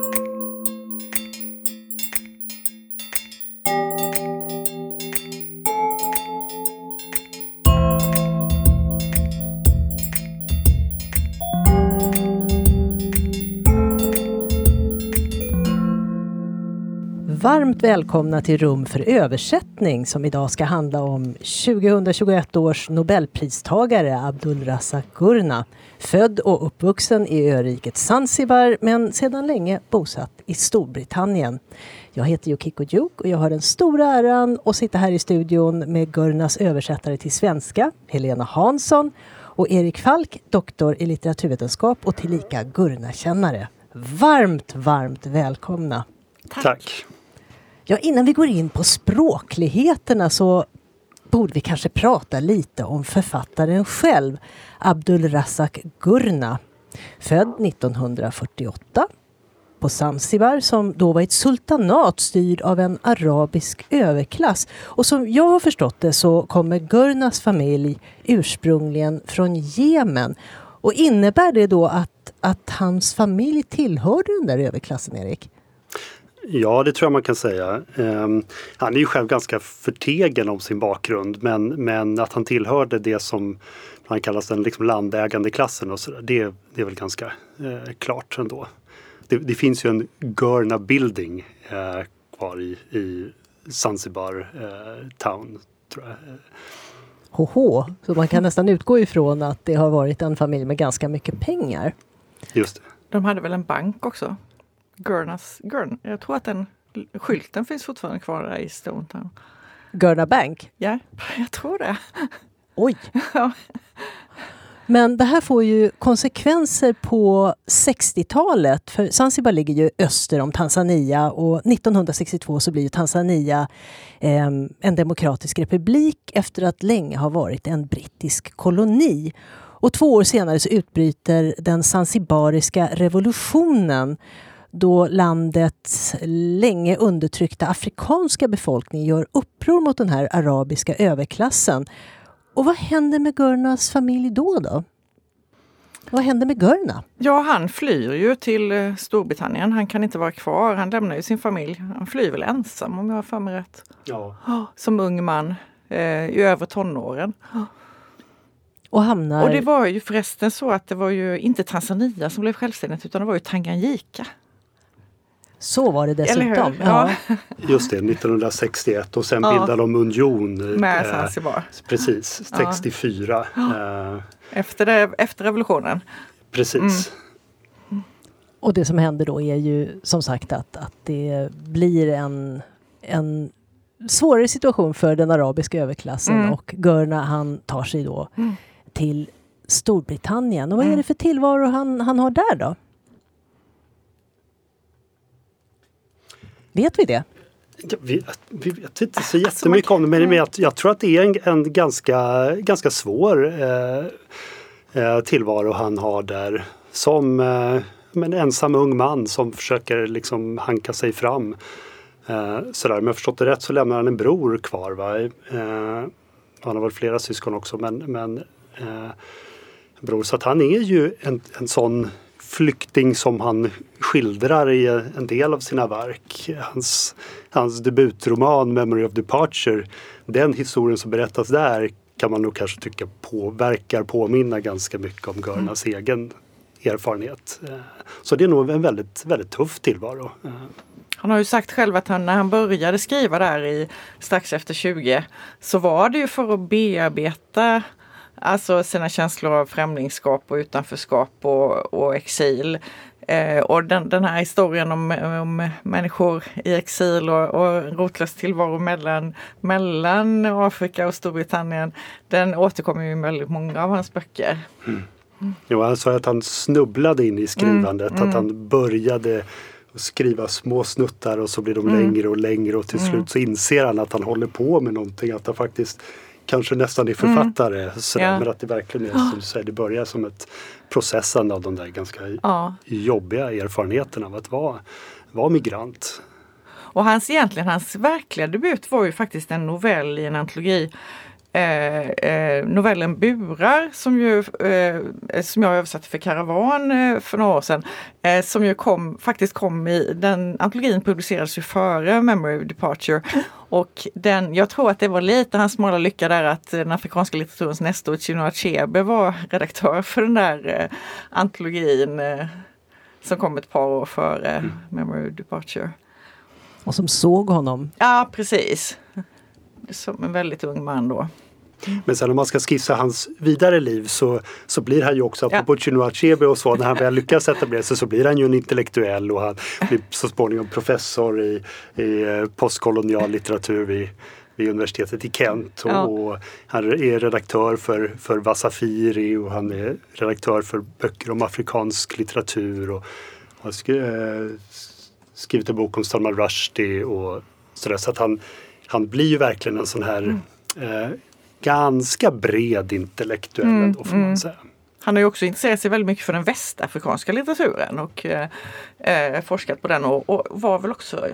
Thank you. Varmt välkomna till Rum för översättning som idag ska handla om 2021 års nobelpristagare Abdulrazak Gurna. Född och uppvuxen i öriket Zanzibar men sedan länge bosatt i Storbritannien. Jag heter Yukiko Juk och jag har den stora äran att sitta här i studion med Gurnas översättare till svenska, Helena Hansson och Erik Falk, doktor i litteraturvetenskap och tillika Gurna-kännare. Varmt, varmt välkomna! Tack. Tack. Ja, innan vi går in på språkligheterna så borde vi kanske prata lite om författaren själv, Abdulrazak Gurna. Född 1948 på Zanzibar som då var ett sultanat styrd av en arabisk överklass. Och som jag har förstått det så kommer Gurnas familj ursprungligen från Jemen. Och innebär det då att, att hans familj tillhörde den där överklassen, Erik? Ja, det tror jag man kan säga. Um, han är ju själv ganska förtegen om sin bakgrund men, men att han tillhörde det som han kallas den liksom landägande klassen och så där, det, det är väl ganska eh, klart ändå. Det, det finns ju en Gurna Building eh, kvar i, i Zanzibar eh, Town. Tror jag. Hoho, så man kan nästan utgå ifrån att det har varit en familj med ganska mycket pengar. Just det. De hade väl en bank också? Gurnas, Gurn, jag tror att den skylten finns fortfarande kvar där i Stone Town. Gurna Bank? Ja, jag tror det. Oj! Men det här får ju konsekvenser på 60-talet. För Zanzibar ligger ju öster om Tanzania och 1962 så blir Tanzania eh, en demokratisk republik efter att länge ha varit en brittisk koloni. Och två år senare så utbryter den zanzibariska revolutionen då landets länge undertryckta afrikanska befolkning gör uppror mot den här arabiska överklassen. Och vad händer med Gurnas familj då? då? Vad händer med Gurna? Ja, han flyr ju till eh, Storbritannien. Han kan inte vara kvar. Han lämnar ju sin familj. Han flyr väl ensam om jag har för mig rätt. Ja. Som ung man eh, i över tonåren. Och hamnar... Och det var ju förresten så att det var ju inte Tanzania som blev självständigt utan det var ju Tanganyika. Så var det dessutom. Ja. Just det, 1961 och sen ja. bildade de union. Med eh, Zanzibar. Precis, 64. Ja. Eh, efter, det, efter revolutionen. Precis. Mm. Och det som händer då är ju som sagt att, att det blir en, en svårare situation för den arabiska överklassen mm. och Gurna han tar sig då mm. till Storbritannien. Och vad är mm. det för tillvaro han, han har där då? Vet vi det? vi, vi, vet inte så jättemycket om det men jag, jag tror att det är en, en ganska, ganska svår eh, eh, tillvaro han har där. Som eh, en ensam ung man som försöker liksom hanka sig fram. Eh, sådär. Om jag förstått det rätt så lämnar han en bror kvar. Va? Eh, han har väl flera syskon också men, men eh, bror. Så att han är ju en, en sån flykting som han skildrar i en del av sina verk. Hans, hans debutroman Memory of Departure, den historien som berättas där kan man nog kanske tycka påverkar, påminna ganska mycket om Görnas mm. egen erfarenhet. Eh, så det är nog en väldigt, väldigt tuff tillvaro. Eh. Han har ju sagt själv att han, när han började skriva där i strax efter 20 så var det ju för att bearbeta Alltså sina känslor av främlingskap och utanförskap och, och exil. Eh, och den, den, här historien om, om människor i exil och, och rotlös tillvaro mellan, mellan Afrika och Storbritannien, den återkommer i väldigt många av hans böcker. Mm. Mm. Jo, han sa att han snubblade in i skrivandet, mm. att han mm. började skriva små snuttar och så blir de mm. längre och längre och till mm. slut så inser han att han håller på med någonting, att han faktiskt kanske nästan är författare. Mm. Sådär, ja. Men att det verkligen är som du säger, det börjar som ett processande av de där ganska ja. jobbiga erfarenheterna av att vara, vara migrant. Och hans egentligen, hans verkliga debut var ju faktiskt en novell i en antologi eh, eh, novellen Burar som, ju, eh, som jag översatte för Karavan eh, för några år sedan. Eh, som ju kom, faktiskt kom i, den antologin publicerades ju före Memory of Departure. Och den, jag tror att det var lite hans smala lycka där att den afrikanska litteraturens nestor Chinua Achebe var redaktör för den där antologin som kom ett par år före mm. Memory of Departure. Och som såg honom. Ja precis. Som en väldigt ung man då. Men sen om man ska skissa hans vidare liv så, så blir han ju också, apropå ja. Chinua Achebe och så, när han väl lyckas etablera sig så blir han ju en intellektuell och han blir så småningom professor i, i eh, postkolonial litteratur vid, vid universitetet i Kent. Och, ja. och, han är redaktör för, för Vasafiri och han är redaktör för böcker om afrikansk litteratur. Och har eh, skrivit en bok om Salman Rushdie och sådär. Så att han, han blir ju verkligen en sån här mm. eh, ganska bred intellektuell mm, då får man mm. säga. Han har ju också intresserat sig väldigt mycket för den västafrikanska litteraturen och eh, eh, forskat på den och, och, var väl också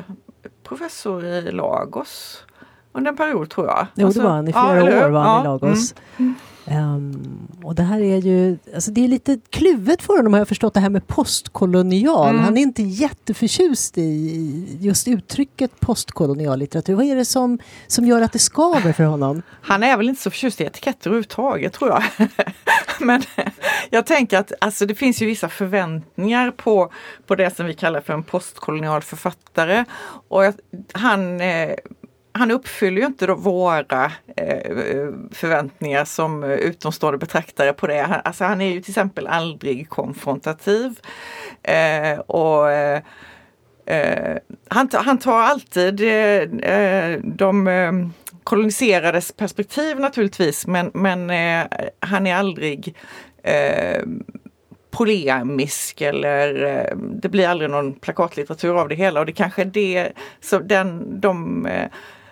professor i Lagos under en period tror jag. Jo, alltså, det var han. I flera ja, år var han ja, i Lagos. Mm. Um, och det här är ju, alltså det är lite kluvet för honom har jag förstått det här med postkolonial. Mm. Han är inte jätteförtjust i just uttrycket postkolonial litteratur. Vad är det som, som gör att det skaver för honom? Han är väl inte så förtjust i etiketter överhuvudtaget tror jag. Men jag tänker att alltså, det finns ju vissa förväntningar på, på det som vi kallar för en postkolonial författare. Och jag, han eh, han uppfyller ju inte våra eh, förväntningar som utomstående betraktare på det. Han, alltså han är ju till exempel aldrig konfrontativ. Eh, och eh, han, han, tar alltid de koloniserades perspektiv naturligtvis men, men han är aldrig polemisk eller det blir aldrig någon plakatlitteratur av det hela och det kanske är det, så den, de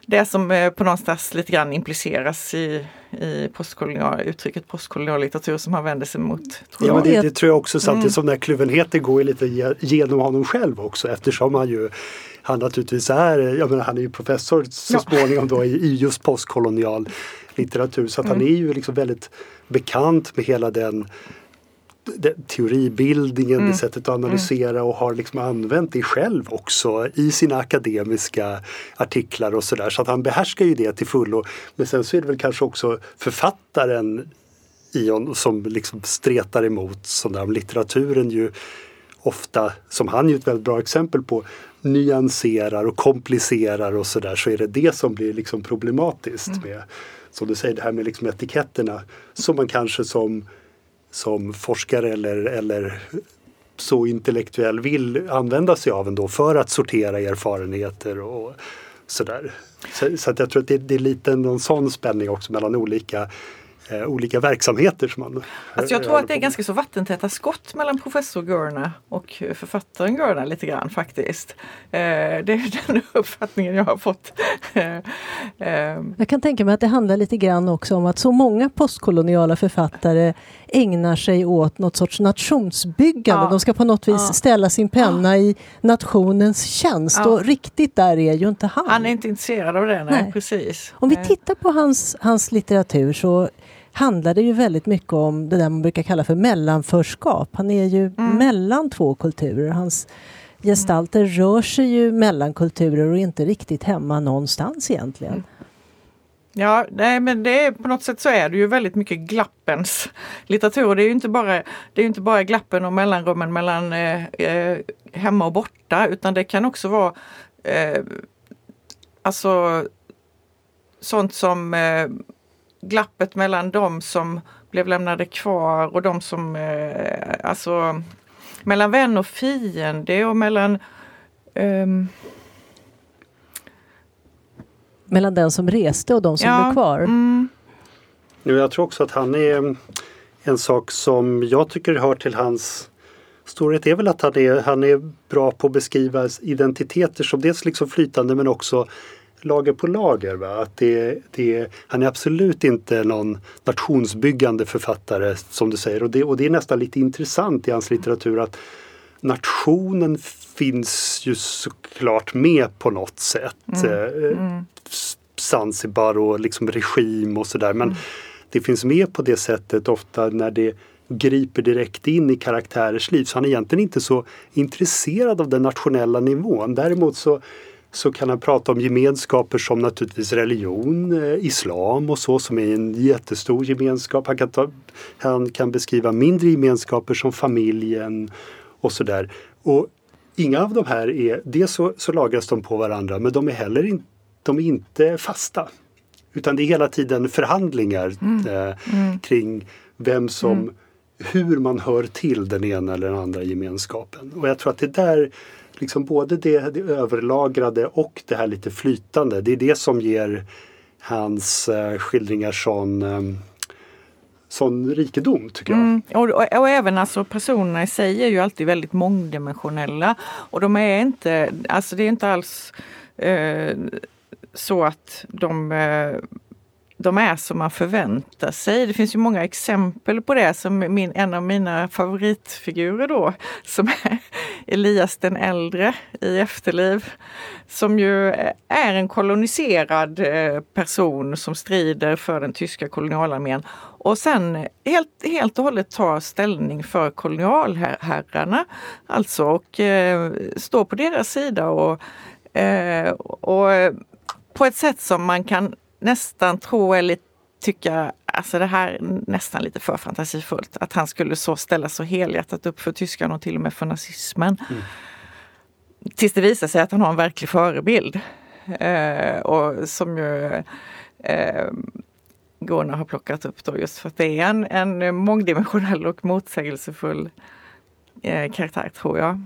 det som eh, på någonstans lite grann impliceras i, i postkolonial, uttrycket postkolonial litteratur som han vänder sig mot. Ja, det, det, tror jag också samtidigt mm. som den här kluvenheten går lite genom honom själv också eftersom han ju han naturligtvis är, jag menar, han är ju professor så ja. småningom då i, i just postkolonial litteratur så att mm. han är ju liksom väldigt bekant med hela den teoribildningen, mm. det sättet att analysera mm. och har liksom använt det själv också i sina akademiska artiklar och sådär. Så att han behärskar ju det till fullo. Men sen så är det väl kanske också författaren Ion som liksom stretar emot som där litteraturen ju ofta, som han är ett väldigt bra exempel på, nyanserar och komplicerar och sådär så är det det som blir liksom problematiskt mm. med, som du säger, det här med liksom etiketterna som man kanske som som forskare eller, eller så intellektuell vill använda sig av ändå för att sortera erfarenheter och sådär. Så, så att jag tror att det, det är lite någon sån spänning också mellan olika eh, olika verksamheter. Som man alltså jag tror att det är ganska så vattentäta skott mellan professor Gurna och författaren Gurna lite grann faktiskt. Eh, det är den uppfattningen jag har fått. Eh, eh. jag kan tänka mig att det handlar lite grann också om att så många postkoloniala författare ägnar sig åt något sorts nationsbyggande. Ja. De ska på något vis ja. ställa sin penna ja. i nationens tjänst och riktigt där är ju inte han. Han är inte intresserad av det, nej, nej. precis. Om vi tittar på hans, hans litteratur så handlar det ju väldigt mycket om det där man brukar kalla för mellanförskap. Han är ju mm. mellan två kulturer. Hans gestalter mm. rör sig ju mellan kulturer och inte riktigt hemma någonstans egentligen. Mm. Ja, nej, men det är, på något sätt så är det ju väldigt mycket glappens litteratur. Det är ju inte bara, det är inte bara glappen och mellanrummen mellan eh, eh, hemma och borta utan det kan också vara eh, alltså sånt som eh, glappet mellan de som blev lämnade kvar och de som, eh, alltså mellan vän och fiende och mellan um... Mellan den som reste och de som ja, blev kvar? Mm. Jag tror också att han är en sak som jag tycker hör till hans storhet är väl att han är, han är bra på att beskriva identiteter som dels liksom flytande men också lager på lager. Va? Att det, det, han är absolut inte någon nationsbyggande författare som du säger och det, och det är nästan lite intressant i hans litteratur att nationen finns ju såklart med på något sätt. Mm. Eh, mm. Zanzibar och liksom regim och sådär. Men mm. det finns med på det sättet ofta när det griper direkt in i karaktärers liv. Så han är egentligen inte så intresserad av den nationella nivån. Däremot så så kan han prata om gemenskaper som naturligtvis religion, eh, islam och så som är en jättestor gemenskap. Han kan, ta, han kan beskriva mindre gemenskaper som familjen och sådär. Och inga av de här är, dels så, så lagras de på varandra men de är heller in, de är inte fasta. Utan det är hela tiden förhandlingar mm. Eh, mm. kring vem som, mm. hur man hör till den ena eller den andra gemenskapen. Och jag tror att det där liksom både det, det överlagrade och det här lite flytande. Det är det som ger hans eh, skildringar sån eh, sån rikedom tycker jag. Mm, och, och, och, även alltså personerna i sig är ju alltid väldigt mångdimensionella. Och de är inte, alltså det är inte alls eh, så att de eh, de är som man förväntar sig. Det finns ju många exempel på det. Som min, en av mina favoritfigurer då, som är Elias den äldre i Efterliv. Som ju är en koloniserad eh, person som strider för den tyska kolonialarmén. Och sen helt, helt och hållet tar ställning för kolonialherrarna. Alltså och eh, står på deras sida och, eh, och på ett sätt som man kan nästan tro eller tycka, alltså det här är nästan lite för fantasifullt. Att han skulle så ställa så helhjärtat upp för tyskarna och till och med för nazismen. Mm. Tills det visar sig att han har en verklig förebild. Eh, och som ju eh, Gunnar har plockat upp då just för att det är en, en mångdimensionell och motsägelsefull eh, karaktär tror jag.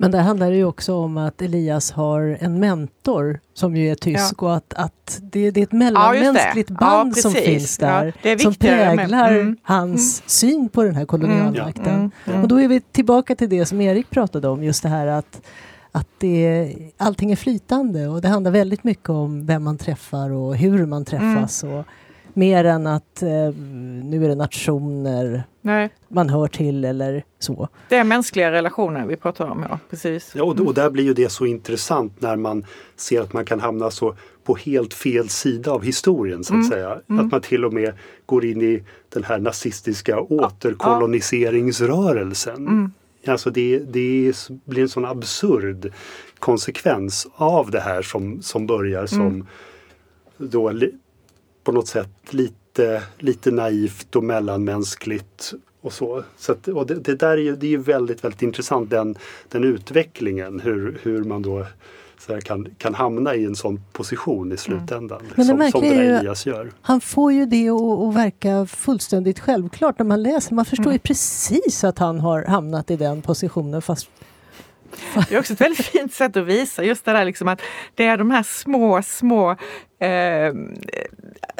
Men där handlar det ju också om att Elias har en mentor som ju är tysk ja. och att, att det, det är ett mellanmänskligt ja, band ja, som finns där som präglar mm. hans mm. syn på den här kolonialmakten. Mm. mm. Och då är vi tillbaka till det som Erik pratade om, just det här att att det, allting är flytande och det handlar väldigt mycket om vem man träffar och hur man träffas. Mm. Och, Mer än att eh, nu är det nationer Nej. man hör till eller så. Det är mänskliga relationer vi pratar om, ja. Precis. Ja, och, och där blir ju det så intressant när man ser att man kan hamna så på helt fel sida av historien så att mm. säga. Mm. Att man till och med går in i den här nazistiska återkoloniseringsrörelsen. Mm. Alltså det, det blir en sån absurd konsekvens av det här som, som börjar som mm. då på något sätt lite, lite naivt och mellanmänskligt och så. så att, och det, det, där är ju, det är väldigt, väldigt intressant den, den utvecklingen hur, hur man då så kan, kan hamna i en sån position i slutändan. Mm. Liksom, som, som den Elias gör. Han får ju det att verka fullständigt självklart när man läser. Man förstår mm. ju precis att han har hamnat i den positionen fast det är också ett väldigt fint sätt att visa just det där liksom att det är de här små, små eh,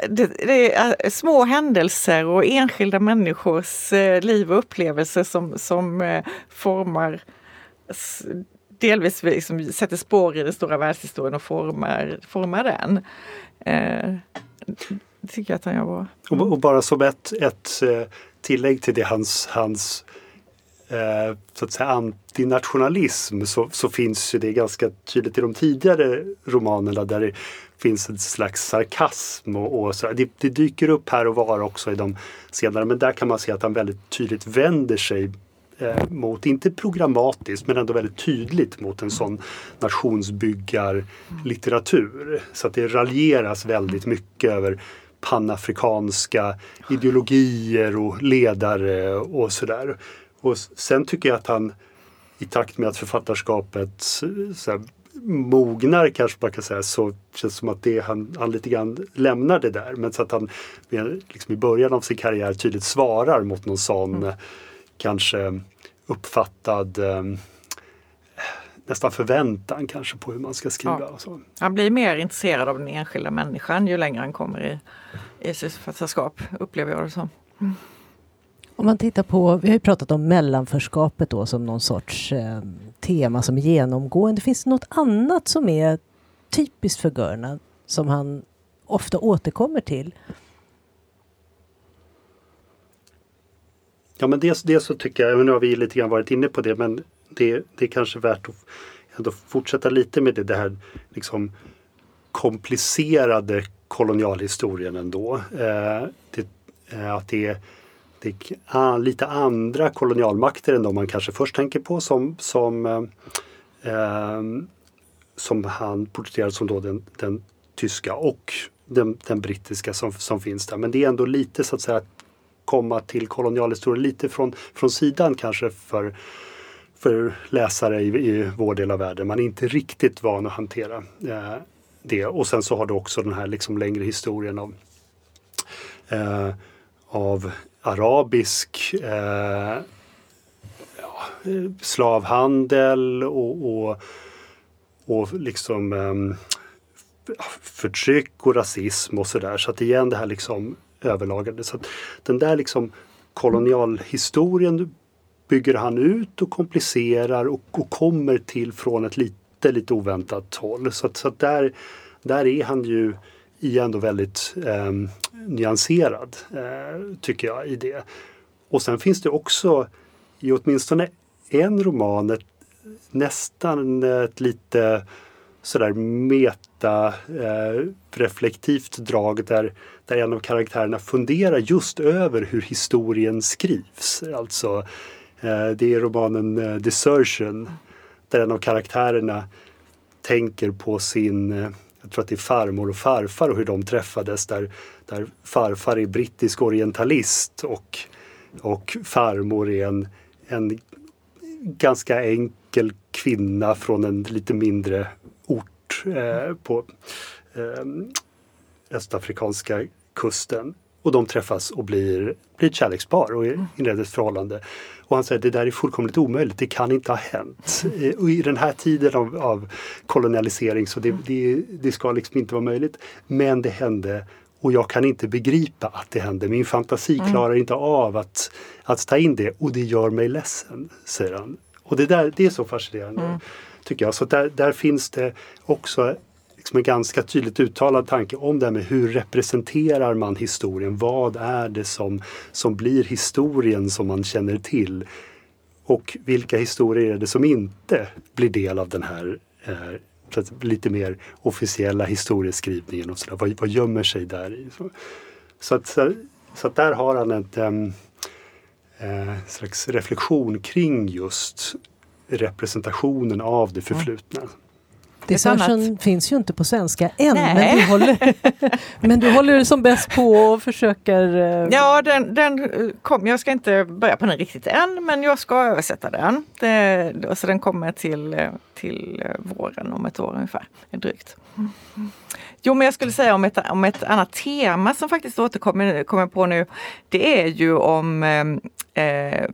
det, det, är eh, små händelser och enskilda människors eh, liv och upplevelser som, som eh, formar delvis liksom sätter spår i den stora världshistorien och formar, formar den. Eh, det tycker jag att han gör bra. Mm. Och, och, bara som ett, ett eh, tillägg till det hans, hans eh, så att säga antinationalism så, så finns ju det ganska tydligt i de tidigare romanerna där det finns en slags sarkasm och, och så. Det, det, dyker upp här och var också i de senare men där kan man se att han väldigt tydligt vänder sig eh, mot, inte programmatiskt men ändå väldigt tydligt mot en sån nationsbyggarlitteratur. Så att det raljeras väldigt mycket över panafrikanska ideologier och ledare och sådär. Och sen tycker jag att han i takt med att författarskapet så här, mognar kanske man kan säga så känns det som att det, han, han lite grann lämnar det där. Men så att han liksom i början av sin karriär tydligt svarar mot någon sån mm. kanske uppfattad eh, nästan förväntan kanske på hur man ska skriva. Ja. Han blir mer intresserad av den enskilda människan ju längre han kommer i, i sitt författarskap, upplever jag det som. Mm. Om man tittar på, vi har ju pratat om mellanförskapet då som någon sorts eh, tema som är genomgående. Finns det något annat som är typiskt för Görna som han ofta återkommer till? Ja men dels, dels så tycker jag, nu har vi lite grann varit inne på det, men det, det är kanske värt att ändå fortsätta lite med det, det här liksom komplicerade kolonialhistorien ändå. Eh, det, eh, att det, det är lite andra kolonialmakter än de man kanske först tänker på som, som, eh, ehm, som han porträtterar som då den, den tyska och den, den, brittiska som, som finns där. Men det är ändå lite så att säga komma till kolonialhistorien lite från, från sidan kanske för, för läsare i, i vår del av världen. Man är inte riktigt van att hantera eh, det. Och sen så har du också den här liksom längre historien av, eh, av arabisk eh, ja, slavhandel och, och, och liksom eh, förtryck och rasism och sådär. Så att igen det här liksom överlagade. Så den där liksom kolonialhistorien bygger han ut och komplicerar och, och kommer till från ett lite, lite oväntat håll. Så, så där, där är han ju är ändå väldigt eh, nyanserad, eh, tycker jag, i det. Och sen finns det också i åtminstone en roman ett, nästan ett lite sådär meta eh, reflektivt drag där, där en av karaktärerna funderar just över hur historien skrivs. Alltså eh, det är romanen eh, Desertion där en av karaktärerna tänker på sin, eh, jag tror att det är farmor och farfar och hur de träffades där, där farfar är brittisk orientalist och, och farmor är en, en ganska enkel kvinna från en lite mindre ort eh, på eh, östafrikanska kusten. Och de träffas och blir, blir ett kärlekspar och mm. inleder ett förhållande. Och han säger att det där är fullkomligt omöjligt, det kan inte ha hänt. Eh, och I den här tiden av, av kolonialisering så det, mm. det, det, ska liksom inte vara möjligt. Men det hände och jag kan inte begripa att det hände. Min fantasi mm. klarar inte av att, att ta in det och det gör mig ledsen, säger han. Och det, där, det är så fascinerande. Mm tycker jag. Så där, där finns det också liksom en ganska tydligt uttalad tanke om det här med hur representerar man historien? Vad är det som, som blir historien som man känner till? Och vilka historier är det som inte blir del av den här eh, lite mer officiella historieskrivningen och sådär. Vad, vad gömmer sig där i? Så, så, att, så, att där har han ett ehm, eh, slags reflektion kring just representationen av det förflutna. Mm. Desertion finns ju inte på svenska än, men du, håller, men du håller som bäst på och försöker... Uh... Ja, den, den kom, jag ska inte börja på den riktigt än, men jag ska översätta den. Det, så den kommer till, till våren om ett år ungefär, drygt. Jo, men jag skulle säga om ett, om ett annat tema som faktiskt återkommer kommer på nu. Det är ju om eh,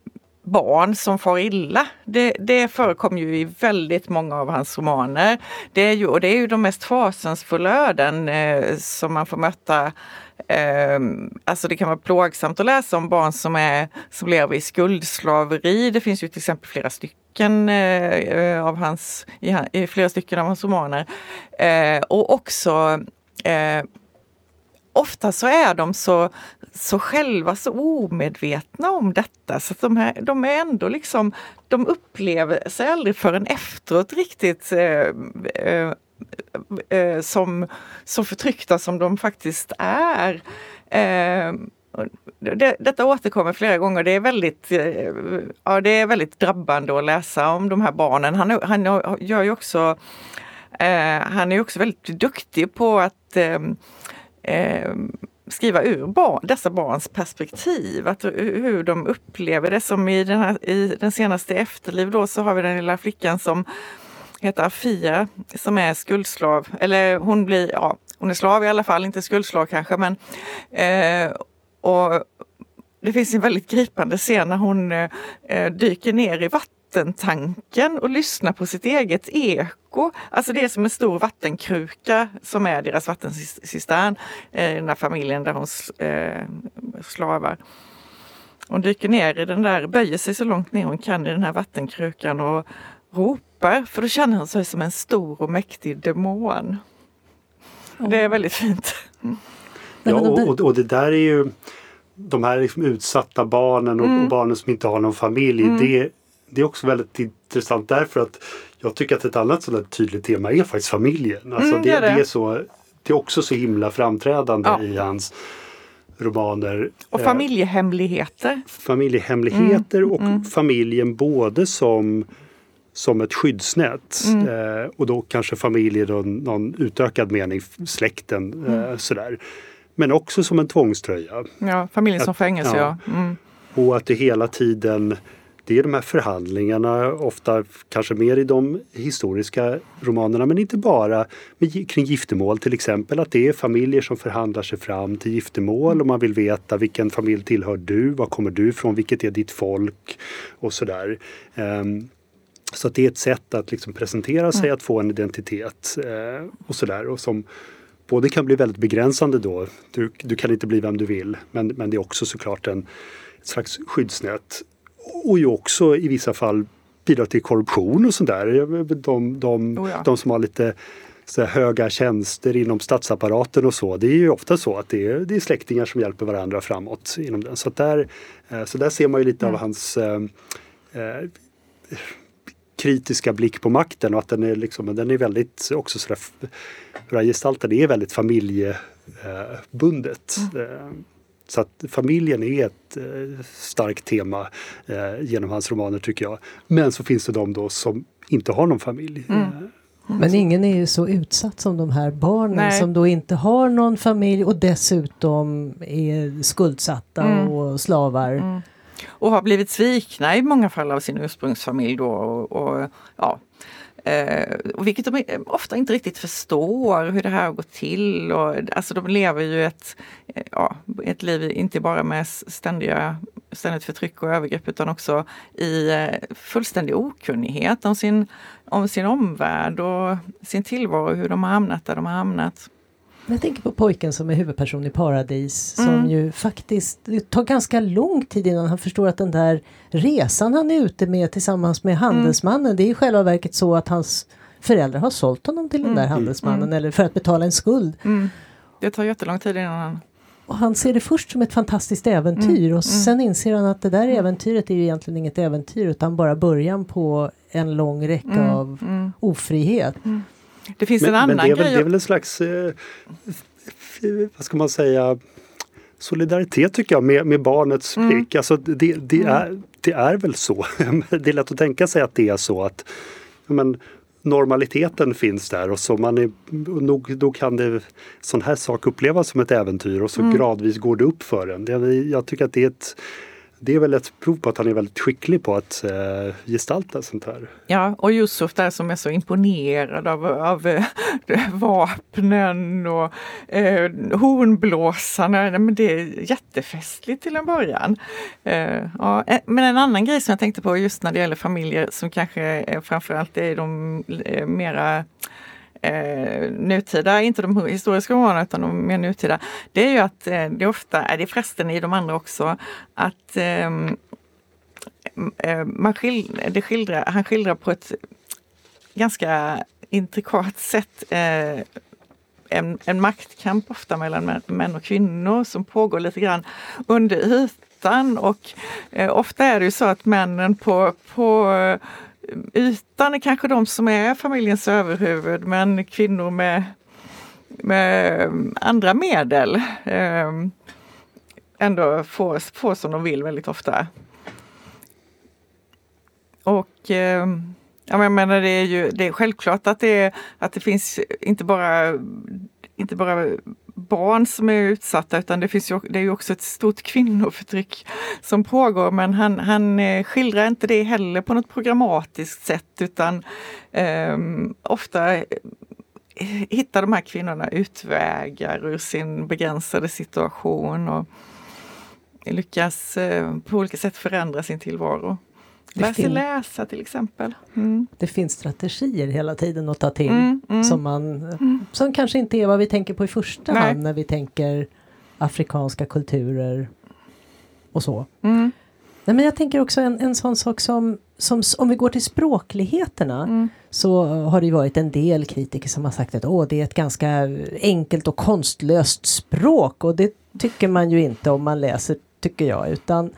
barn som far illa. Det, det förekommer ju i väldigt många av hans romaner. Det är ju, och det är ju de mest fasansfulla öden eh, som man får möta Eh, alltså det kan vara plågsamt att läsa om barn som, är, som lever i skuldslaveri. Det finns ju till exempel flera stycken eh, av hans, i, i, flera stycken av hans romaner. Eh, och också eh, ofta så är de så, så själva så omedvetna om detta så att de, här, de är ändå liksom, de upplever sig aldrig förrän efteråt riktigt eh, eh, eh, som så förtryckta som de faktiskt är. Eh, det, detta återkommer flera gånger. Det är, väldigt, eh, ja, det är väldigt drabbande att läsa om de här barnen. Han, han gör ju också, eh, han är också väldigt duktig på att eh, skriva ur barn, dessa barns perspektiv, att, hur de upplever det. Som i den, här, i den senaste Efterliv då så har vi den lilla flickan som heter Afia som är skuldslav. Eller hon blir, ja, hon är slav i alla fall, inte skuldslav kanske. Men, eh, och det finns en väldigt gripande scen när hon eh, dyker ner i vattnet vattentanken och lyssna på sitt eget eko. Alltså det är som en stor vattenkruka som är deras vattencistern, eh, den där familjen där hon eh, slavar. Hon dyker ner i den där, böjer sig så långt ner hon kan i den här vattenkrukan och ropar, för då känner hon sig som en stor och mäktig demon. Det är väldigt fint. Ja, och, och det där är ju de här liksom utsatta barnen och, mm. och, barnen som inte har någon familj. Mm. Det, det är också väldigt intressant därför att jag tycker att ett annat sådant tydligt tema är faktiskt familjen. Alltså mm, det, det. det, är så det är också så himla framträdande Ja. i hans romaner. Och Eh, familjehemligheter. familjehemligheter Mm, och familjen både som, som ett skyddsnät Mm. eh, och då kanske familj i någon, någon utökad mening, släkten Mm. eh, sådär. Men också som en tvångströja. Ja, familjen som Att- fängelse, ja. ja. Mm. Och att det hela tiden det är de här förhandlingarna, ofta kanske mer i de historiska romanerna men inte bara, med, kring giftermål till exempel. Att det är familjer som förhandlar sig fram till giftermål och man vill veta vilken familj tillhör du, var kommer du ifrån, vilket är ditt folk och sådär. Ehm, så att det är ett sätt att liksom presentera sig, att få en identitet eh, och sådär. Och som både kan bli väldigt begränsande då, du, du kan inte bli vem du vill, men, men det är också såklart en, ett slags skyddsnät. Och ju också i vissa fall bidrar till korruption och sådär. De, de, Oh ja. de som har lite så höga tjänster inom statsapparaten och så. Det är ju ofta så att det är, det är släktingar som hjälper varandra framåt inom den. Så, där, eh, så där ser man ju lite Mm. av hans eh, eh, kritiska blick på makten och att den är, liksom, den är väldigt också sådär, hur han gestaltar det är väldigt familjebundet. Eh, Så att familjen är ett eh, starkt tema eh, genom hans romaner tycker jag. Men så finns det de då som inte har någon familj. Mm. Eh, Men ingen är ju så utsatt som de här barnen Nej. som då inte har någon familj och dessutom är skuldsatta Mm. och slavar. Mm. Och har blivit svikna i många fall av sin ursprungsfamilj då. Och, och, ja. Eh, vilket de ofta inte riktigt förstår hur det här har gått till. Och, alltså de lever ju ett, eh, ja, ett liv inte bara med ständiga, ständigt förtryck och övergrepp utan också i eh, fullständig okunnighet om sin, om sin omvärld och sin tillvaro, hur de har hamnat där de har hamnat. Jag tänker på pojken som är huvudperson i Paradis som Mm. ju faktiskt, det tar ganska lång tid innan han förstår att den där resan han är ute med tillsammans med handelsmannen, det är i själva verket så att hans föräldrar har sålt honom till den där handelsmannen eller för att betala en skuld. Mm. Det tar jättelång tid innan han Och han ser det först som ett fantastiskt äventyr Mm, och sen inser han att det där äventyret är ju egentligen inget äventyr utan bara början på en lång räcka Mm, av mm. ofrihet. Det finns Men, en annan men det, är väl, grej. det är väl en slags, eh, vad ska man säga, solidaritet tycker jag med, med barnets Mm. blick. Alltså det, det, är, det är väl så. det är lätt att tänka sig att det är så att men, normaliteten finns där och så man är, nog, då kan det sån här sak upplevas som ett äventyr och så Mm. gradvis går det upp för en. Det, jag tycker att det är ett det är väl ett prov på att han är väldigt skicklig på att eh, gestalta sånt här. Ja, och Yusuf där som är så imponerad av, av äh, vapnen och eh, hornblåsarna. Men det är jättefestligt till en början. Eh, ja, eh, men en annan grej som jag tänkte på just när det gäller familjer som kanske är, framförallt är de eh, mera eh, nutida, inte de historiska romanerna utan de mer nutida. Det är ju att eh, det ofta, eh, är det förresten i de andra också, att ehm, eh, man skildrar, det skildrar, han skildrar på ett ganska intrikat sätt eh, en, en maktkamp ofta mellan män, män och kvinnor som pågår lite grann under ytan och eh, ofta är det ju så att männen på, på eh, ytan är kanske de som är familjens överhuvud men kvinnor med, med eh, andra medel eh, ändå får, får som de vill väldigt ofta. Och eh, jag menar, det är ju det är självklart att det, att det finns inte bara, inte bara barn som är utsatta utan det, finns ju, det är ju också ett stort kvinnoförtryck som pågår men han, han eh, skildrar inte det heller på något programmatiskt sätt utan ehm, eh, ofta hittar de här kvinnorna utvägar ur sin begränsade situation och lyckas eh, på olika sätt förändra sin tillvaro. Lär sig läsa till exempel. Mm. Det finns strategier hela tiden att ta till Mm, mm. som, man, som kanske inte är vad vi tänker på i första Nej. hand när vi tänker afrikanska kulturer och så. Mm. Nej, men jag tänker också en, en sån sak som, som om vi går till språkligheterna Mm. så har det varit en del kritiker som har sagt att Åh, det är ett ganska enkelt och konstlöst språk och det tycker man ju inte om man läser tycker jag utan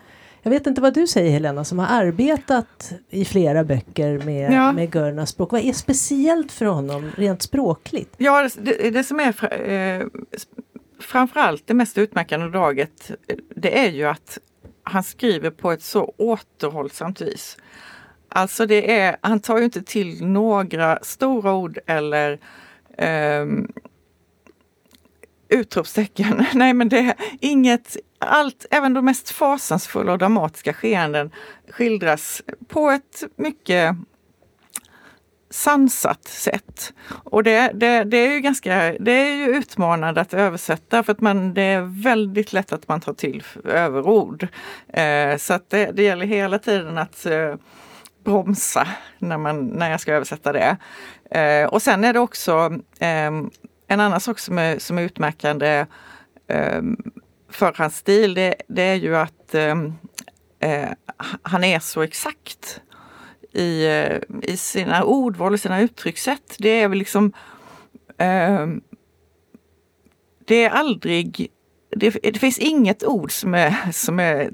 Jag vet inte vad du säger Helena som har arbetat i flera böcker med, Ja. med Gurnas språk. Vad är speciellt för honom rent språkligt? Ja, det, det som är eh, framförallt det mest utmärkande draget, eh, det är ju att han skriver på ett så återhållsamt vis. Alltså det är, han tar ju inte till några stora ord eller ehm, utropstecken. Nej men det är inget, allt, även de mest fasansfulla och dramatiska skeenden skildras på ett mycket sansat sätt. Och det, det, det är ju ganska det är ju utmanande att översätta för att man, det är väldigt lätt att man tar till överord. Eh, så att det, det gäller hela tiden att eh, bromsa när, man, när jag ska översätta det. Eh, och sen är det också eh, en annan sak som är, som är utmärkande eh, för hans stil, det, det är ju att ehm, eh, han är så exakt i, eh, i sina ordval och sina uttryckssätt. Det är väl liksom eh, Det är aldrig det, det finns inget ord som är, som är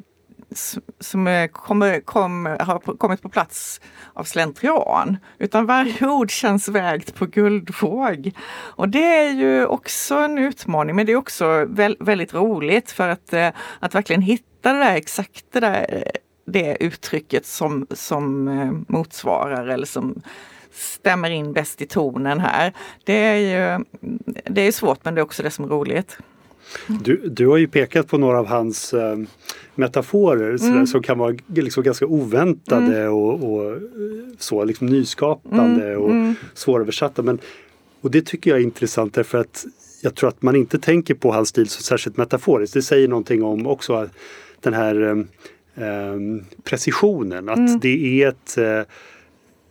som kommer, kom, har kommit på plats av slentrian. Utan varje ord känns vägt på guldvåg. Och det är ju också en utmaning men det är också väl, väldigt roligt för att, eh, att verkligen hitta det där exakt det där det uttrycket som, som eh, motsvarar eller som stämmer in bäst i tonen här. Det är ju det är svårt men det är också det som är roligt. Du, du har ju pekat på några av hans eh, metaforer Mm. som kan vara liksom ganska oväntade och, och eh, så liksom nyskapande Mm, och mm. svåröversatta. Men, och det tycker jag är intressant därför att jag tror att man inte tänker på hans stil så särskilt metaforiskt. Det säger någonting om också den här eh, precisionen. Att Mm. det är ett eh,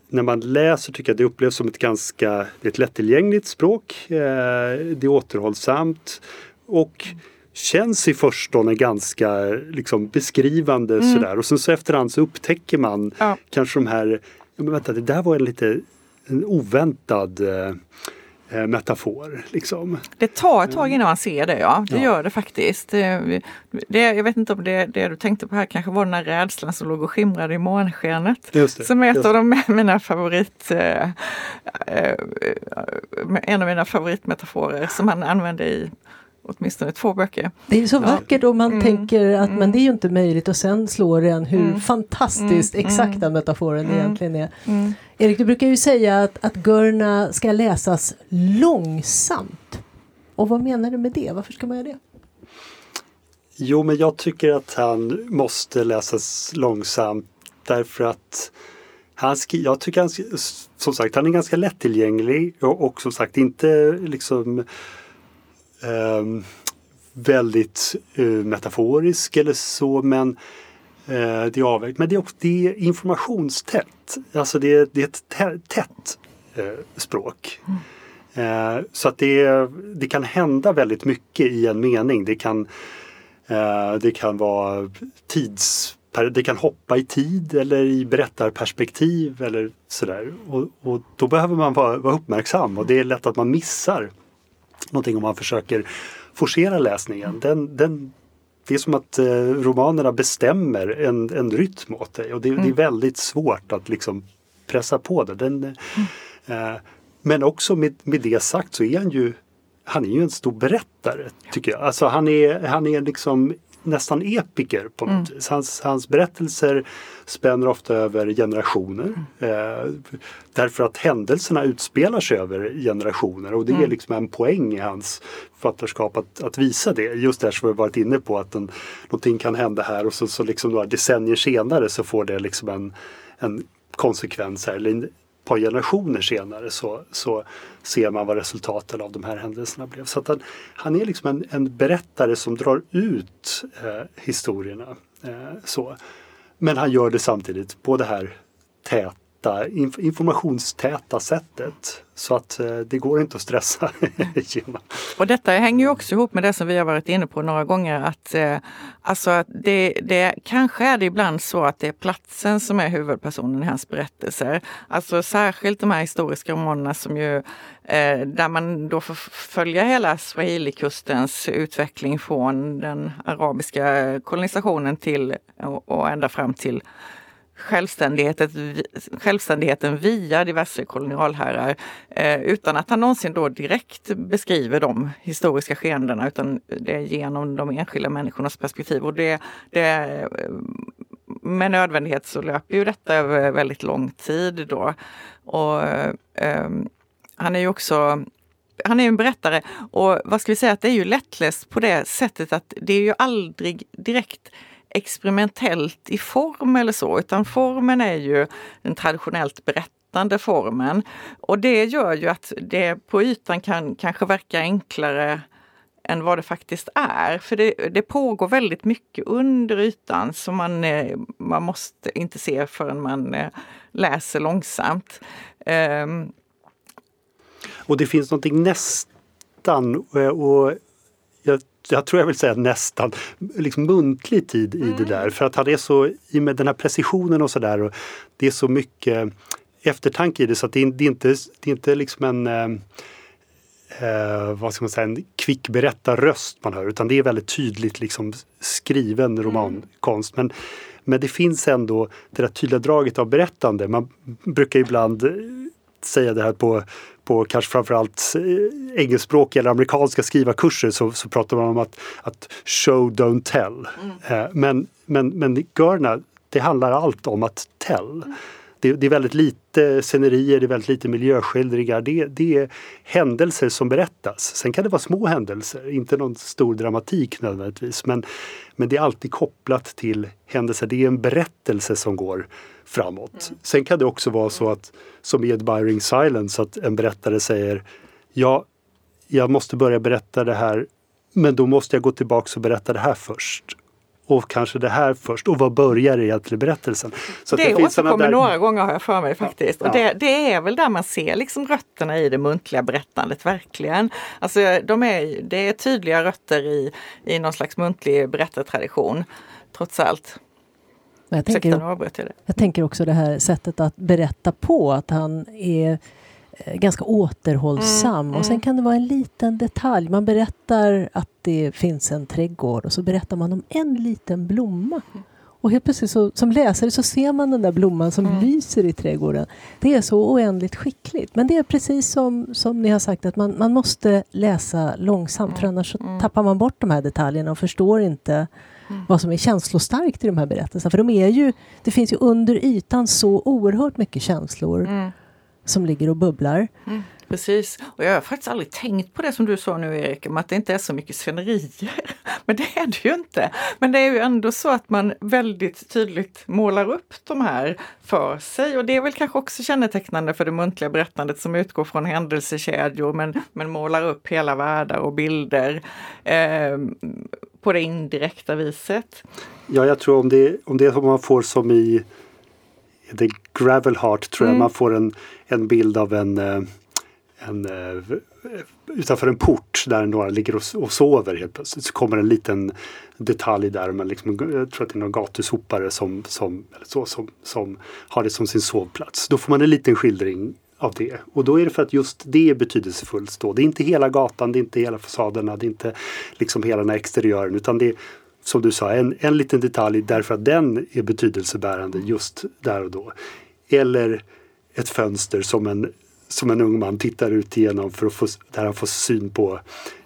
när man läser tycker jag det upplevs som ett ganska ett lättillgängligt språk. Eh, det är återhållsamt och känns i förstone ganska liksom, beskrivande sådär. Och sen så efterhand så upptäcker man Ja. kanske de här, men vänta det där var en lite en oväntad eh, eh, metafor. Liksom. Det tar ett tag innan man ser det, ja. Det Ja. gör det faktiskt. Det, det, jag vet inte om det, det du tänkte på här kanske var den här rädslan som låg och skimrade i månskenet. Det, Som är ett av de, mina favorit... Eh, eh, en av mina favoritmetaforer som han använde i åtminstone två böcker. Det är så vackert om man Mm. tänker att men det är ju inte möjligt och sen slår det en hur Mm. fantastiskt Mm. exakt den metaforen Mm. egentligen är. Erik, du brukar ju säga att, att Gurna ska läsas långsamt. Och vad menar du med det? Varför ska man göra det? Jo, men jag tycker att han måste läsas långsamt därför att han jag tycker han, som sagt, han är ganska lättillgänglig och, och som sagt inte liksom Ehm, väldigt eh, metaforisk eller så men eh, det är avvägt. Men det är också det är informationstätt. Alltså det, är- det är ett tätt eh, språk. Eh, så att det, det kan hända väldigt mycket i en mening. Det kan Eh, Det kan vara tids... Det kan hoppa i tid eller i berättarperspektiv eller sådär. Och, och då behöver man vara, vara uppmärksam och det är lätt att man missar någonting om man försöker forcera läsningen. Den, den, det är som att eh, romanerna bestämmer en, en rytm åt dig och det, det är väldigt svårt att liksom pressa på det. Den, eh, men också med, med det sagt så är han ju han är ju en stor berättare tycker jag. Alltså han är, han är liksom nästan epiker på något vis. Hans, hans berättelser spänner ofta över generationer. Eh, därför att händelserna utspelar sig över generationer och det är liksom en poäng i hans författarskap att, att visa det. Just det här som vi varit inne på att en, någonting kan hända här och så, så liksom några decennier senare så får det liksom en, en konsekvens här. Eller en, par generationer senare så, så ser man vad resultaten av de här händelserna blev. Så att han, han är liksom en, en berättare som drar ut eh, historierna. Eh, så. Men han gör det samtidigt på det här täta täta, informationstäta sättet. Så att eh, det går inte att stressa Och detta hänger ju också ihop med det som vi har varit inne på några gånger att eh, alltså att det, det kanske är det ibland så att det är platsen som är huvudpersonen i hans berättelser. Alltså särskilt de här historiska romanerna som ju eh, där man då får följa hela swahilikustens utveckling från den arabiska kolonisationen till och, och ända fram till självständigheten, självständigheten via diverse kolonialherrar eh, utan att han någonsin då direkt beskriver de historiska skeendena utan det är genom de enskilda människornas perspektiv. Och det, det, eh, med nödvändighet så löper ju detta över väldigt lång tid då. Och, eh, han är ju också han är en berättare och vad ska vi säga att det är ju lättläst på det sättet att det är ju aldrig direkt experimentellt i form eller så, utan formen är ju den traditionellt berättande formen. Och det gör ju att det på ytan kan kanske verka enklare än vad det faktiskt är. För det, det pågår väldigt mycket under ytan som man, eh, man måste inte se förrän man eh, läser långsamt. Um. Och det finns någonting nästan, eh, och jag jag tror jag vill säga nästan liksom muntlig tid i mm. det där. För att han är så, i med den här precisionen och sådär, det är så mycket eftertanke i det så att det är, det är inte, det är inte liksom en eh, eh, vad ska man säga, en kvick berättarröst man hör utan det är väldigt tydligt liksom skriven mm. romankonst. Men, men det finns ändå det där tydliga draget av berättande. Man brukar ibland säga det här på på kanske framförallt eh, engelskspråkiga eller amerikanska skrivarkurser så, så pratar man om att, att show don't tell. Mm. Eh, men, men, men Görna, det handlar allt om att tell. Mm. Det, det, är väldigt lite scenerier, det är väldigt lite miljöskildringar. Det, det är händelser som berättas. Sen kan det vara små händelser, inte någon stor dramatik nödvändigtvis. Men, men det är alltid kopplat till händelser. Det är en berättelse som går framåt. Mm. Sen kan det också vara så att, som i Admiring Silence, att en berättare säger Ja, jag måste börja berätta det här men då måste jag gå tillbaks och berätta det här först och kanske det här först och vad börjar egentligen berättelsen? Så det, det återkommer där... några gånger har jag för mig faktiskt. Ja. Och det, det, är väl där man ser liksom rötterna i det muntliga berättandet verkligen. Alltså de är, det är tydliga rötter i, i någon slags muntlig berättartradition trots allt. Jag tänker, jag, jag tänker också det här sättet att berätta på, att han är ganska återhållsam. Mm, och sen mm. kan det vara en liten detalj. Man berättar att det finns en trädgård och så berättar man om en liten blomma. Och helt plötsligt så, som läsare så ser man den där blomman som mm. lyser i trädgården. Det är så oändligt skickligt. Men det är precis som, som ni har sagt att man, man måste läsa långsamt mm. för annars mm. tappar man bort de här detaljerna och förstår inte mm. vad som är känslostarkt i de här berättelserna. För de är ju, det finns ju under ytan så oerhört mycket känslor mm. Som ligger och bubblar. Mm. Precis, och jag har faktiskt aldrig tänkt på det som du sa nu Erik, om att det inte är så mycket scenerier. Men det är det ju inte. Men det är ju ändå så att man väldigt tydligt målar upp de här för sig och det är väl kanske också kännetecknande för det muntliga berättandet som utgår från händelsekedjor men, men målar upp hela världar och bilder eh, på det indirekta viset. Ja, jag tror om det, om det man får som i The Gravel Heart tror mm. jag man får en, en bild av en eh, en, eh, utanför en port där några ligger och, och sover helt plötsligt så kommer en liten detalj där. Men liksom, jag tror att det är någon gatusopare som, som, så, som, som har det som sin sovplats. Då får man en liten skildring av det. Och då är det för att just det är betydelsefullt. Då. Det är inte hela gatan, det är inte hela fasaderna, det är inte liksom hela den här exteriören utan det är som du sa, en, en liten detalj därför att den är betydelsebärande just där och då. Eller ett fönster som en som en ung man tittar ut igenom för att få, där han får syn på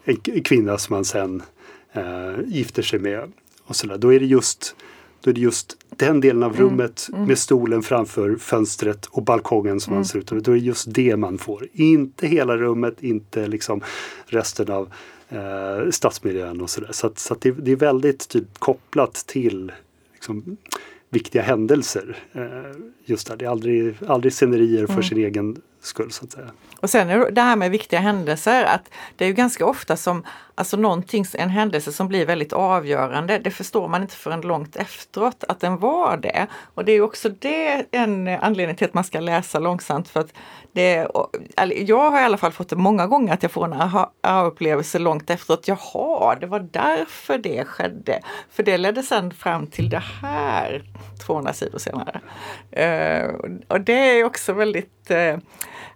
en kvinna som han sen eh, gifter sig med. Och så där. Då är det just då är det just den delen av mm. rummet mm. Mm. med stolen framför fönstret och balkongen som mm. man ser ut Då är det just det man får. Inte hela rummet, inte liksom resten av eh, stadsmiljön och sådär. Så, att, så att det, det, är väldigt typ, kopplat till liksom, viktiga händelser. Eh, just där. Det är aldrig, aldrig scenerier för mm. sin egen skull så att säga. Och sen det här med viktiga händelser, att det är ju ganska ofta som Alltså någonting, en händelse som blir väldigt avgörande, det förstår man inte förrän långt efteråt att den var det. Och det är också det en anledning till att man ska läsa långsamt. för att det, Jag har i alla fall fått det många gånger att jag får en aha-upplevelse långt efteråt. Jaha, det var därför det skedde. För det ledde sedan fram till det här 200 sidor senare. Uh, och det är också väldigt, uh,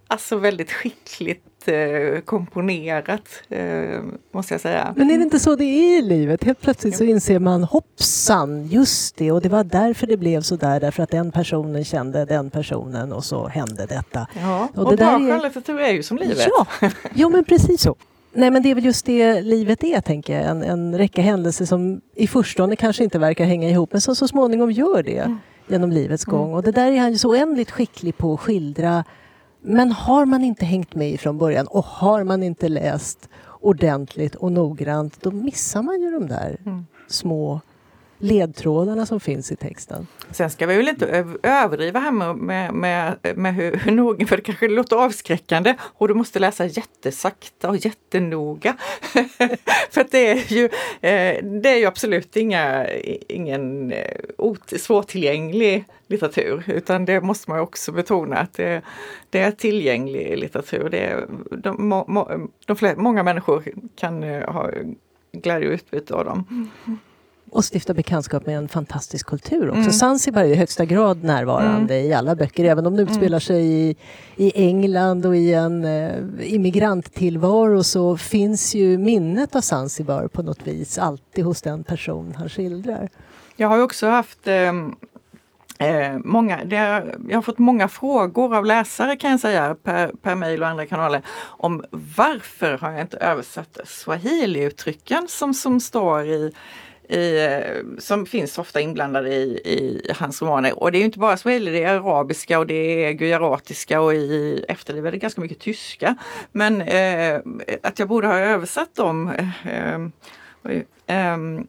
alltså väldigt skickligt Eh, komponerat, eh, måste jag säga. Men är det inte så det är i livet? Helt plötsligt så inser man hoppsan, just det, och det var därför det blev så där, därför att den personen kände den personen och så hände detta. Ja, och, och det bra är... skönlitteratur är ju som livet. Ja, jo men precis så. Nej men det är väl just det livet är, tänker jag. En, en räcka händelser som i förstone kanske inte verkar hänga ihop, men som så småningom gör det mm. genom livets gång. Mm. Och det där är han ju så oändligt skicklig på att skildra men har man inte hängt med från början och har man inte läst ordentligt och noggrant då missar man ju de där mm. små ledtrådarna som finns i texten. Sen ska vi väl inte överdriva här med, med, med, hur, hur noga, för det kanske låter avskräckande och du måste läsa jättesakta och jättenoga. för det är ju, eh, det är ju absolut inga, ingen eh, svårtillgänglig litteratur utan det måste man också betona att det, det är tillgänglig litteratur. Det är, de, må, må, de flera, många människor kan eh, ha glädje och utbyte av dem. Mm och stifta bekantskap med en fantastisk kultur också. Mm. Zanzibar är i högsta grad närvarande mm. i alla böcker, även om det mm. utspelar sig i, i England och i en eh, immigranttillvaro så finns ju minnet av Zanzibar på något vis alltid hos den person han skildrar. Jag har också haft eh, Eh, många, är, jag har fått många frågor av läsare kan jag säga per, per mejl och andra kanaler om varför har jag inte översatt swahili-uttrycken som, som står i i, som finns ofta inblandade i, i hans romaner. Och det är inte bara swahili, det är arabiska och det är gujaratiska och i efterlivet är det ganska mycket tyska. Men eh, att jag borde ha översatt dem eh, eh, ehm,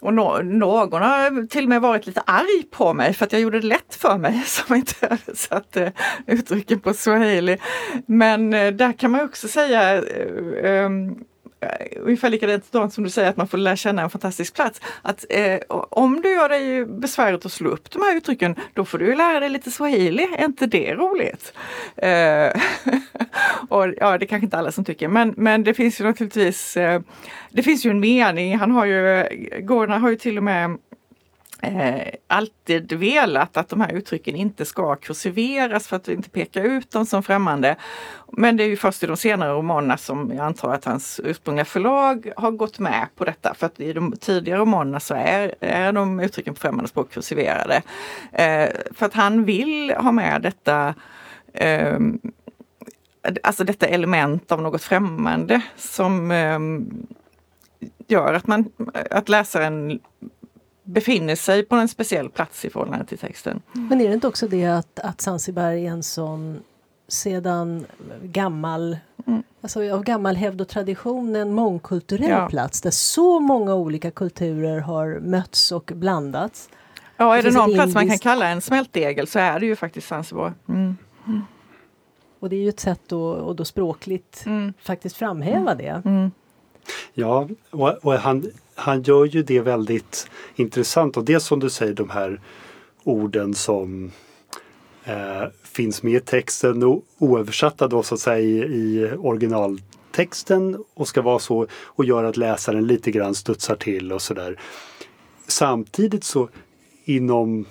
och no någon har till och med varit lite arg på mig för att jag gjorde det lätt för mig som inte översatte uttrycken på swahili. Men eh, där kan man också säga eh, ehm, Eh, ungefär likadant som du säger att man får lära känna en fantastisk plats. Att eh, om du gör dig besväret att slå upp de här uttrycken, då får du lära dig lite swahili. Är inte det roligt? Eh, och ja, det kanske inte alla som tycker, men, men det finns ju naturligtvis, eh, det finns ju en mening. Han har ju, eh, Gordon har ju till och med eh, alltid velat att de här uttrycken inte ska kursiveras för att inte peka ut dem som främmande. Men det är ju först i de senare romanerna som jag antar att hans ursprungliga förlag har gått med på detta. För att i de tidigare romanerna så är, är de uttrycken på främmande språk kursiverade. Eh, för att han vill ha med detta eh, Alltså detta element av något främmande som ehm, gör att, man, att läsaren befinner sig på en speciell plats i förhållande till texten. Mm. Men är det inte också det att, att Zanzibar är en sån sedan gammal mm. Alltså av gammal hävd och tradition en mångkulturell ja. plats där så många olika kulturer har mötts och blandats. Ja, är det, det någon plats man kan kalla en smältdegel så är det ju faktiskt Zanzibar. Mm. Mm. Och det är ju ett sätt att, att då språkligt mm. faktiskt framhäva det. Ja, och, och han, han gör ju det väldigt intressant och det som du säger de här orden som eh, finns med i texten och oöversatta då så att säga i, i originaltexten och ska vara så och gör att läsaren lite grann studsar till och sådär. Samtidigt så inom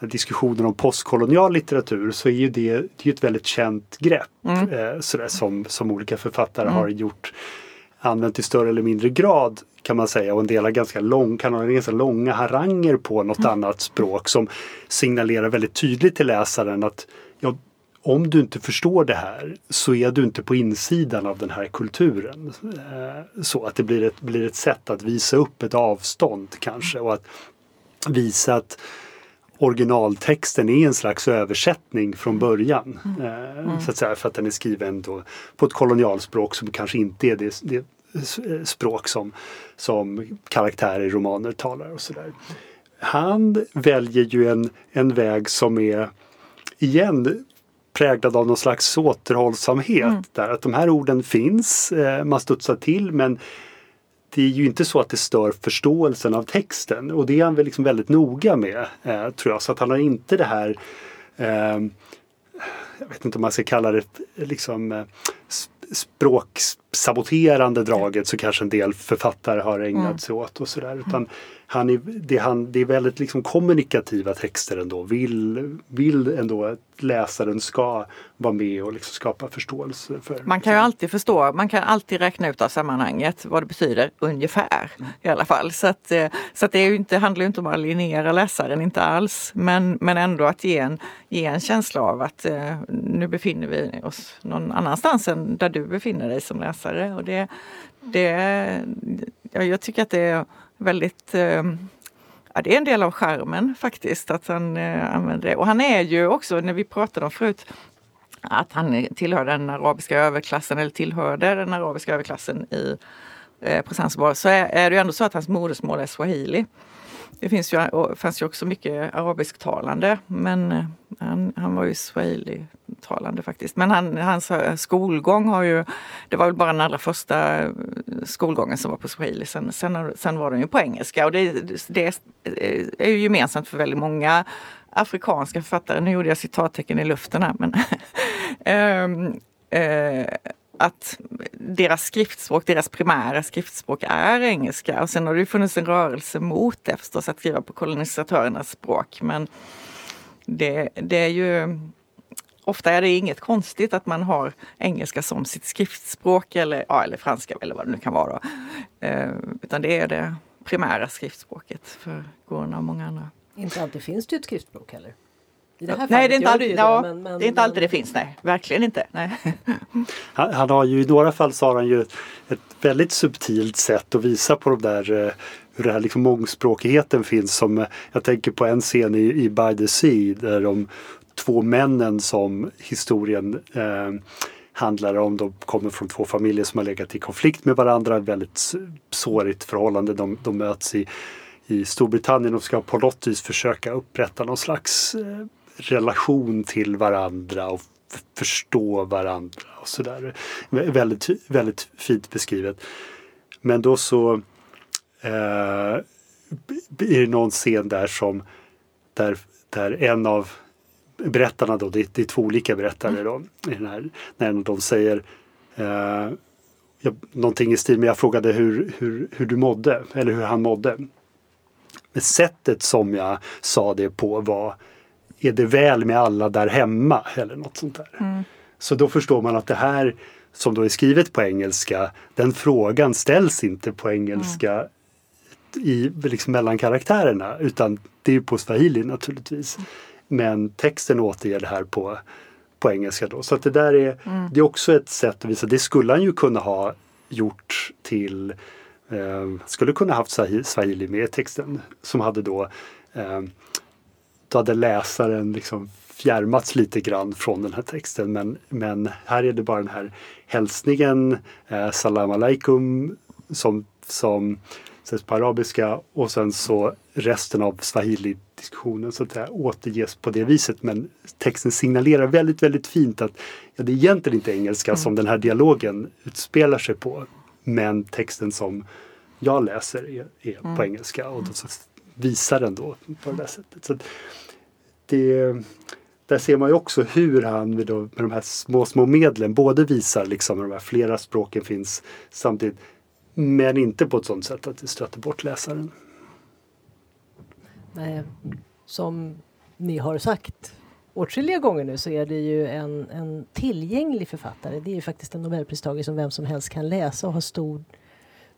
diskussionen om postkolonial litteratur så är ju det, det är ett väldigt känt grepp mm. eh, sådär, som, som olika författare mm. har gjort använt i större eller mindre grad kan man säga och en del har ganska, lång, kan ha ganska långa haranger på något mm. annat språk som signalerar väldigt tydligt till läsaren att ja, om du inte förstår det här så är du inte på insidan av den här kulturen. Eh, så att det blir ett, blir ett sätt att visa upp ett avstånd kanske och att visa att originaltexten är en slags översättning från början. Mm. Eh, mm. Så att säga, för att den är skriven då på ett kolonialspråk som kanske inte är det, det språk som, som karaktärer i romaner talar och sådär. Han väljer ju en, en väg som är igen präglad av någon slags återhållsamhet. Mm. Där, att de här orden finns, eh, man studsar till men det är ju inte så att det stör förståelsen av texten och det är han väl liksom väldigt noga med eh, tror jag. Så att han har inte det här eh, jag vet inte om man ska kalla det liksom eh, språksaboterande draget så kanske en del författare har ägnat mm. sig åt och sådär. Utan han är, det, han, det är väldigt liksom kommunikativa texter ändå. Vill, vill ändå att läsaren ska vara med och liksom skapa förståelse. För, man kan ju alltid förstå, man kan alltid räkna ut av sammanhanget vad det betyder ungefär mm. i alla fall. Så att, eh, så att det är inte, handlar ju inte om att alienera läsaren, inte alls. Men, men ändå att ge en, ge en känsla av att eh, nu befinner vi oss någon annanstans än där du befinner dig som läsare. Och det, det, ja, jag tycker att det är väldigt eh, Ja, det är en del av skärmen faktiskt att han eh, använder det. Och han är ju också, när vi pratade om förut, att han tillhör den arabiska överklassen eller tillhörde den arabiska överklassen i, eh, på Zanzibar så är, är det ju ändå så att hans modersmål är swahili. Det finns ju, fanns ju också mycket arabisktalande men eh, han, han var ju swahili-talande faktiskt. Men han, hans eh, skolgång har ju, det var väl bara den allra första eh, skolgången som var på swahili. Sen, sen, sen var den ju på engelska och det, det är ju gemensamt för väldigt många afrikanska författare. Nu gjorde jag citattecken i luften här men um, uh, att deras skriftspråk, deras primära skriftspråk är engelska. Och sen har det ju funnits en rörelse mot det förstås, att skriva på kolonisatörernas språk. Men det, det är ju Ofta är det inget konstigt att man har engelska som sitt skriftspråk eller, ja, eller franska eller vad det nu kan vara. Eh, utan det är det primära skriftspråket för Gorna och många andra. Inte alltid finns det ett skriftspråk heller. Nej, det är, inte alltid, det, ja, men, men, det är inte alltid det finns. Nej, verkligen inte. Nej. Han, han, har ju i några fall så har han ju ett väldigt subtilt sätt att visa på de där eh, hur den här liksom mångspråkigheten finns. Som, eh, jag tänker på en scen i, i By the Sea där de två männen som historien eh, handlar om. De kommer från två familjer som har legat i konflikt med varandra. Ett väldigt sårigt förhållande. De, de möts i, i Storbritannien och ska på något vis försöka upprätta någon slags eh, relation till varandra och förstå varandra och sådär. Väldigt, väldigt fint beskrivet. Men då så eh, är det någon scen där som där, där en av berättarna då, det, det är två olika berättare då, i den här, när dem säger eh, jag, någonting i stil med jag frågade hur, hur, hur du mådde eller hur han mådde. Men sättet som jag sa det på var är det väl med alla där hemma? Eller något sånt där. Mm. Så då förstår man att det här som då är skrivet på engelska, den frågan ställs inte på engelska mm. i, liksom mellan karaktärerna utan det är på swahili naturligtvis. Mm. Men texten återger det här på, på engelska då. Så att det där är, mm. det är också ett sätt att visa, det skulle han ju kunna ha gjort till eh, skulle kunna haft swahili med i texten som hade då eh, då hade läsaren liksom fjärmats lite grann från den här texten. Men, men här är det bara den här hälsningen, eh, salam alaikum, som, som sägs på arabiska och sen så resten av swahili-diskussionen så att säga, återges på det viset. Men texten signalerar väldigt, väldigt fint att ja, det är egentligen inte engelska mm. som den här dialogen utspelar sig på. Men texten som jag läser är, är mm. på engelska och då så visar den då på det där sättet. Så det, där ser man ju också hur han med, de, med de här små, små medlen både visar liksom de här flera språken finns samtidigt men inte på ett sådant sätt att det stöter bort läsaren. Nej, som ni har sagt åtskilliga gånger nu så är det ju en, en tillgänglig författare. Det är ju faktiskt en nobelpristagare som vem som helst kan läsa och ha stor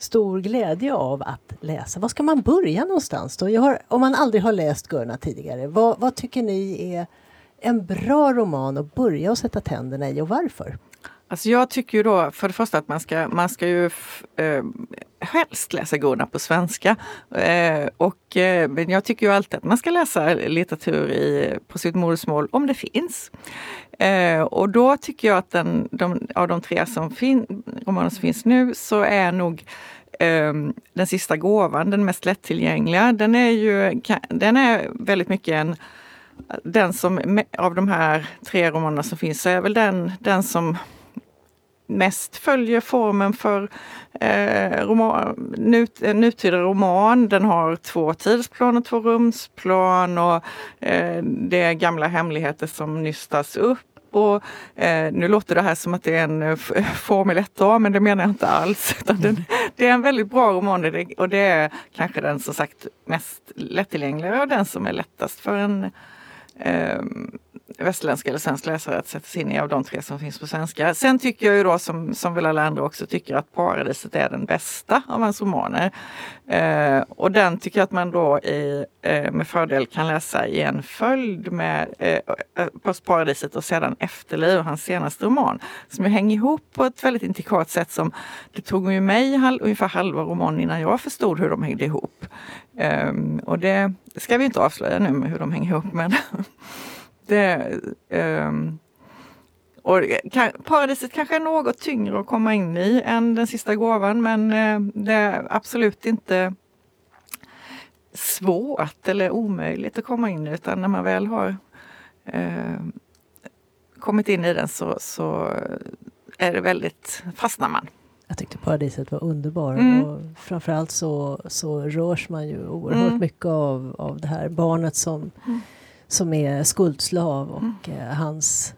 stor glädje av att läsa. Var ska man börja någonstans då? Har, om man aldrig har läst Gurna tidigare, vad, vad, tycker ni är en bra roman att börja och sätta tänderna i och varför? Alltså jag tycker ju då för det första att man ska, man ska ju eh, helst läsa Gurna på svenska. Eh, och, eh, men jag tycker ju alltid att man ska läsa litteratur i, på sitt modersmål om det finns. Eh, och då tycker jag att den, de, av de tre som fin, romaner som finns nu så är nog eh, Den sista gåvan den mest lättillgängliga. Den är ju den är väldigt mycket en den som av de här tre romanerna som finns så är väl den, den som mest följer formen för eh, roman, nut, nutida roman. Den har två tidsplan och två rumsplan och eh, det är gamla hemligheter som nystas upp och, eh, nu låter det här som att det är en Formel 1A, men det menar jag inte alls. Utan den, det är en väldigt bra roman och det är kanske den som sagt mest lättillgängliga och den som är lättast för en eh, västerländska eller svensk läsare att sätta sig in i av de tre som finns på svenska. Sen tycker jag ju då som, som väl alla andra också tycker att Paradiset är den bästa av hans romaner. Eh, och den tycker jag att man då i, eh, med fördel kan läsa i en följd med eh, eh först Paradiset och sedan Efterliv, hans senaste roman. Som ju hänger ihop på ett väldigt intrikat sätt som det tog ju mig halv, ungefär halva romanen innan jag förstod hur de hängde ihop. Eh, och det ska vi inte avslöja nu med hur de hänger ihop men det, um, och paradiset kanske är något tyngre att komma in i än den sista gåvan men uh, det är absolut inte svårt eller omöjligt att komma in i utan när man väl har uh, kommit in i den så, så är det väldigt, fastnar man. Jag tyckte paradiset var underbar mm. och framförallt så, så rörs man ju oerhört mm. mycket av, av det här barnet som mm som är skuldslav och mm. eh, hans,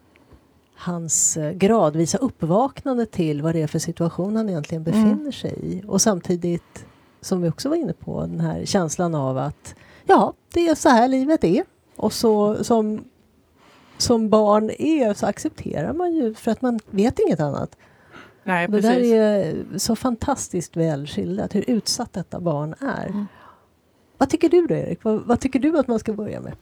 hans eh, gradvisa uppvaknande till vad det är för situation han egentligen mm. befinner mm. sig i. Och samtidigt, som vi också var inne på, den här känslan av att ja, det är så här livet är. Och så som, som barn är så accepterar man ju för att man vet inget annat. Nej, det där är så fantastiskt väl skildrat, hur utsatt detta barn är. Mm. Vad tycker du då Erik? Vad, vad, tycker du att man ska börja med?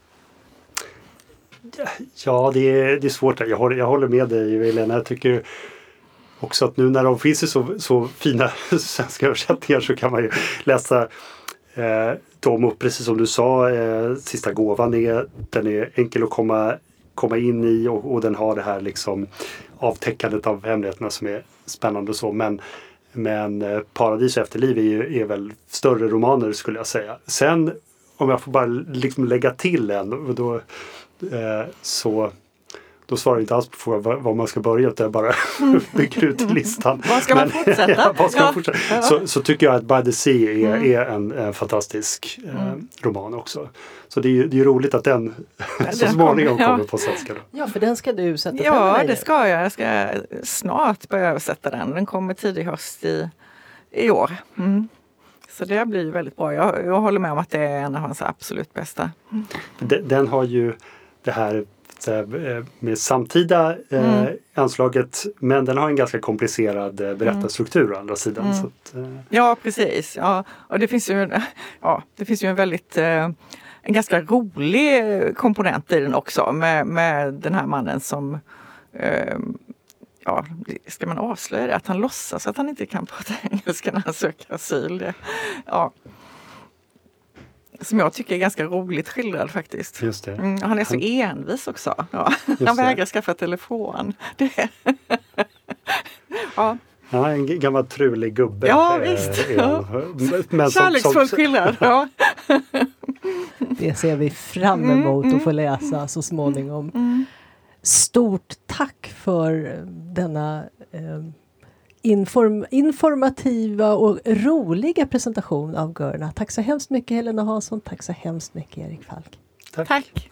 Ja, det är, det är svårt. Jag håller, jag håller med dig Helena. Jag tycker också att nu när de finns i så, så fina svenska översättningar så kan man ju läsa eh, dem och precis som du sa, eh, Sista gåvan är, den är enkel att komma, komma in i och, och den har det här liksom avtäckandet av hemligheterna som är spännande och så. Men, men eh, Paradis och Efterliv är, ju, är väl större romaner skulle jag säga. Sen om jag får bara liksom lägga till en. Då, så då svarar jag inte alls på frågan var man ska börja utan jag bara bygger ut listan. Var ska man fortsätta? ja, ska ja. man fortsätta? Så, så, tycker jag att By the Sea är, mm. är en, en, fantastisk eh, mm. roman också. Så det är ju roligt att den så småningom kommer ja. på svenska. Då. Ja, för den ska du sätta Ja, det ska jag. Jag ska snart börja översätta den. Den kommer tidig höst i, i år. Mm. Så det blir väldigt bra. Jag, jag håller med om att det är en av hans absolut bästa. Mm. Den, den har ju det här eh, med samtida eh, mm. anslaget men den har en ganska komplicerad eh, berättarstruktur mm. å andra sidan. Mm. Att, eh. Ja precis, ja. och det finns ju, ja, det finns ju en väldigt eh, en ganska rolig komponent i den också med, med den här mannen som eh, Ja, ska man avslöja det? Att han låtsas att han inte kan prata engelska när han söker asyl. Det, ja som jag tycker är ganska roligt skildrad faktiskt. Just det. Mm, han är så han... envis också. Ja. Han vägrar skaffa telefon. Det... ja. Ja, en gammal trulig gubbe. Ja, visst. Ja. Kärleksfullt skildrad. Ja. Det ser vi fram mm, emot mm, att få läsa så småningom. Mm. Stort tack för denna eh, inform informativa och roliga presentation av Görna. Tack så hemskt mycket Helena Hansson, tack så hemskt mycket Erik Falk. Tack. tack.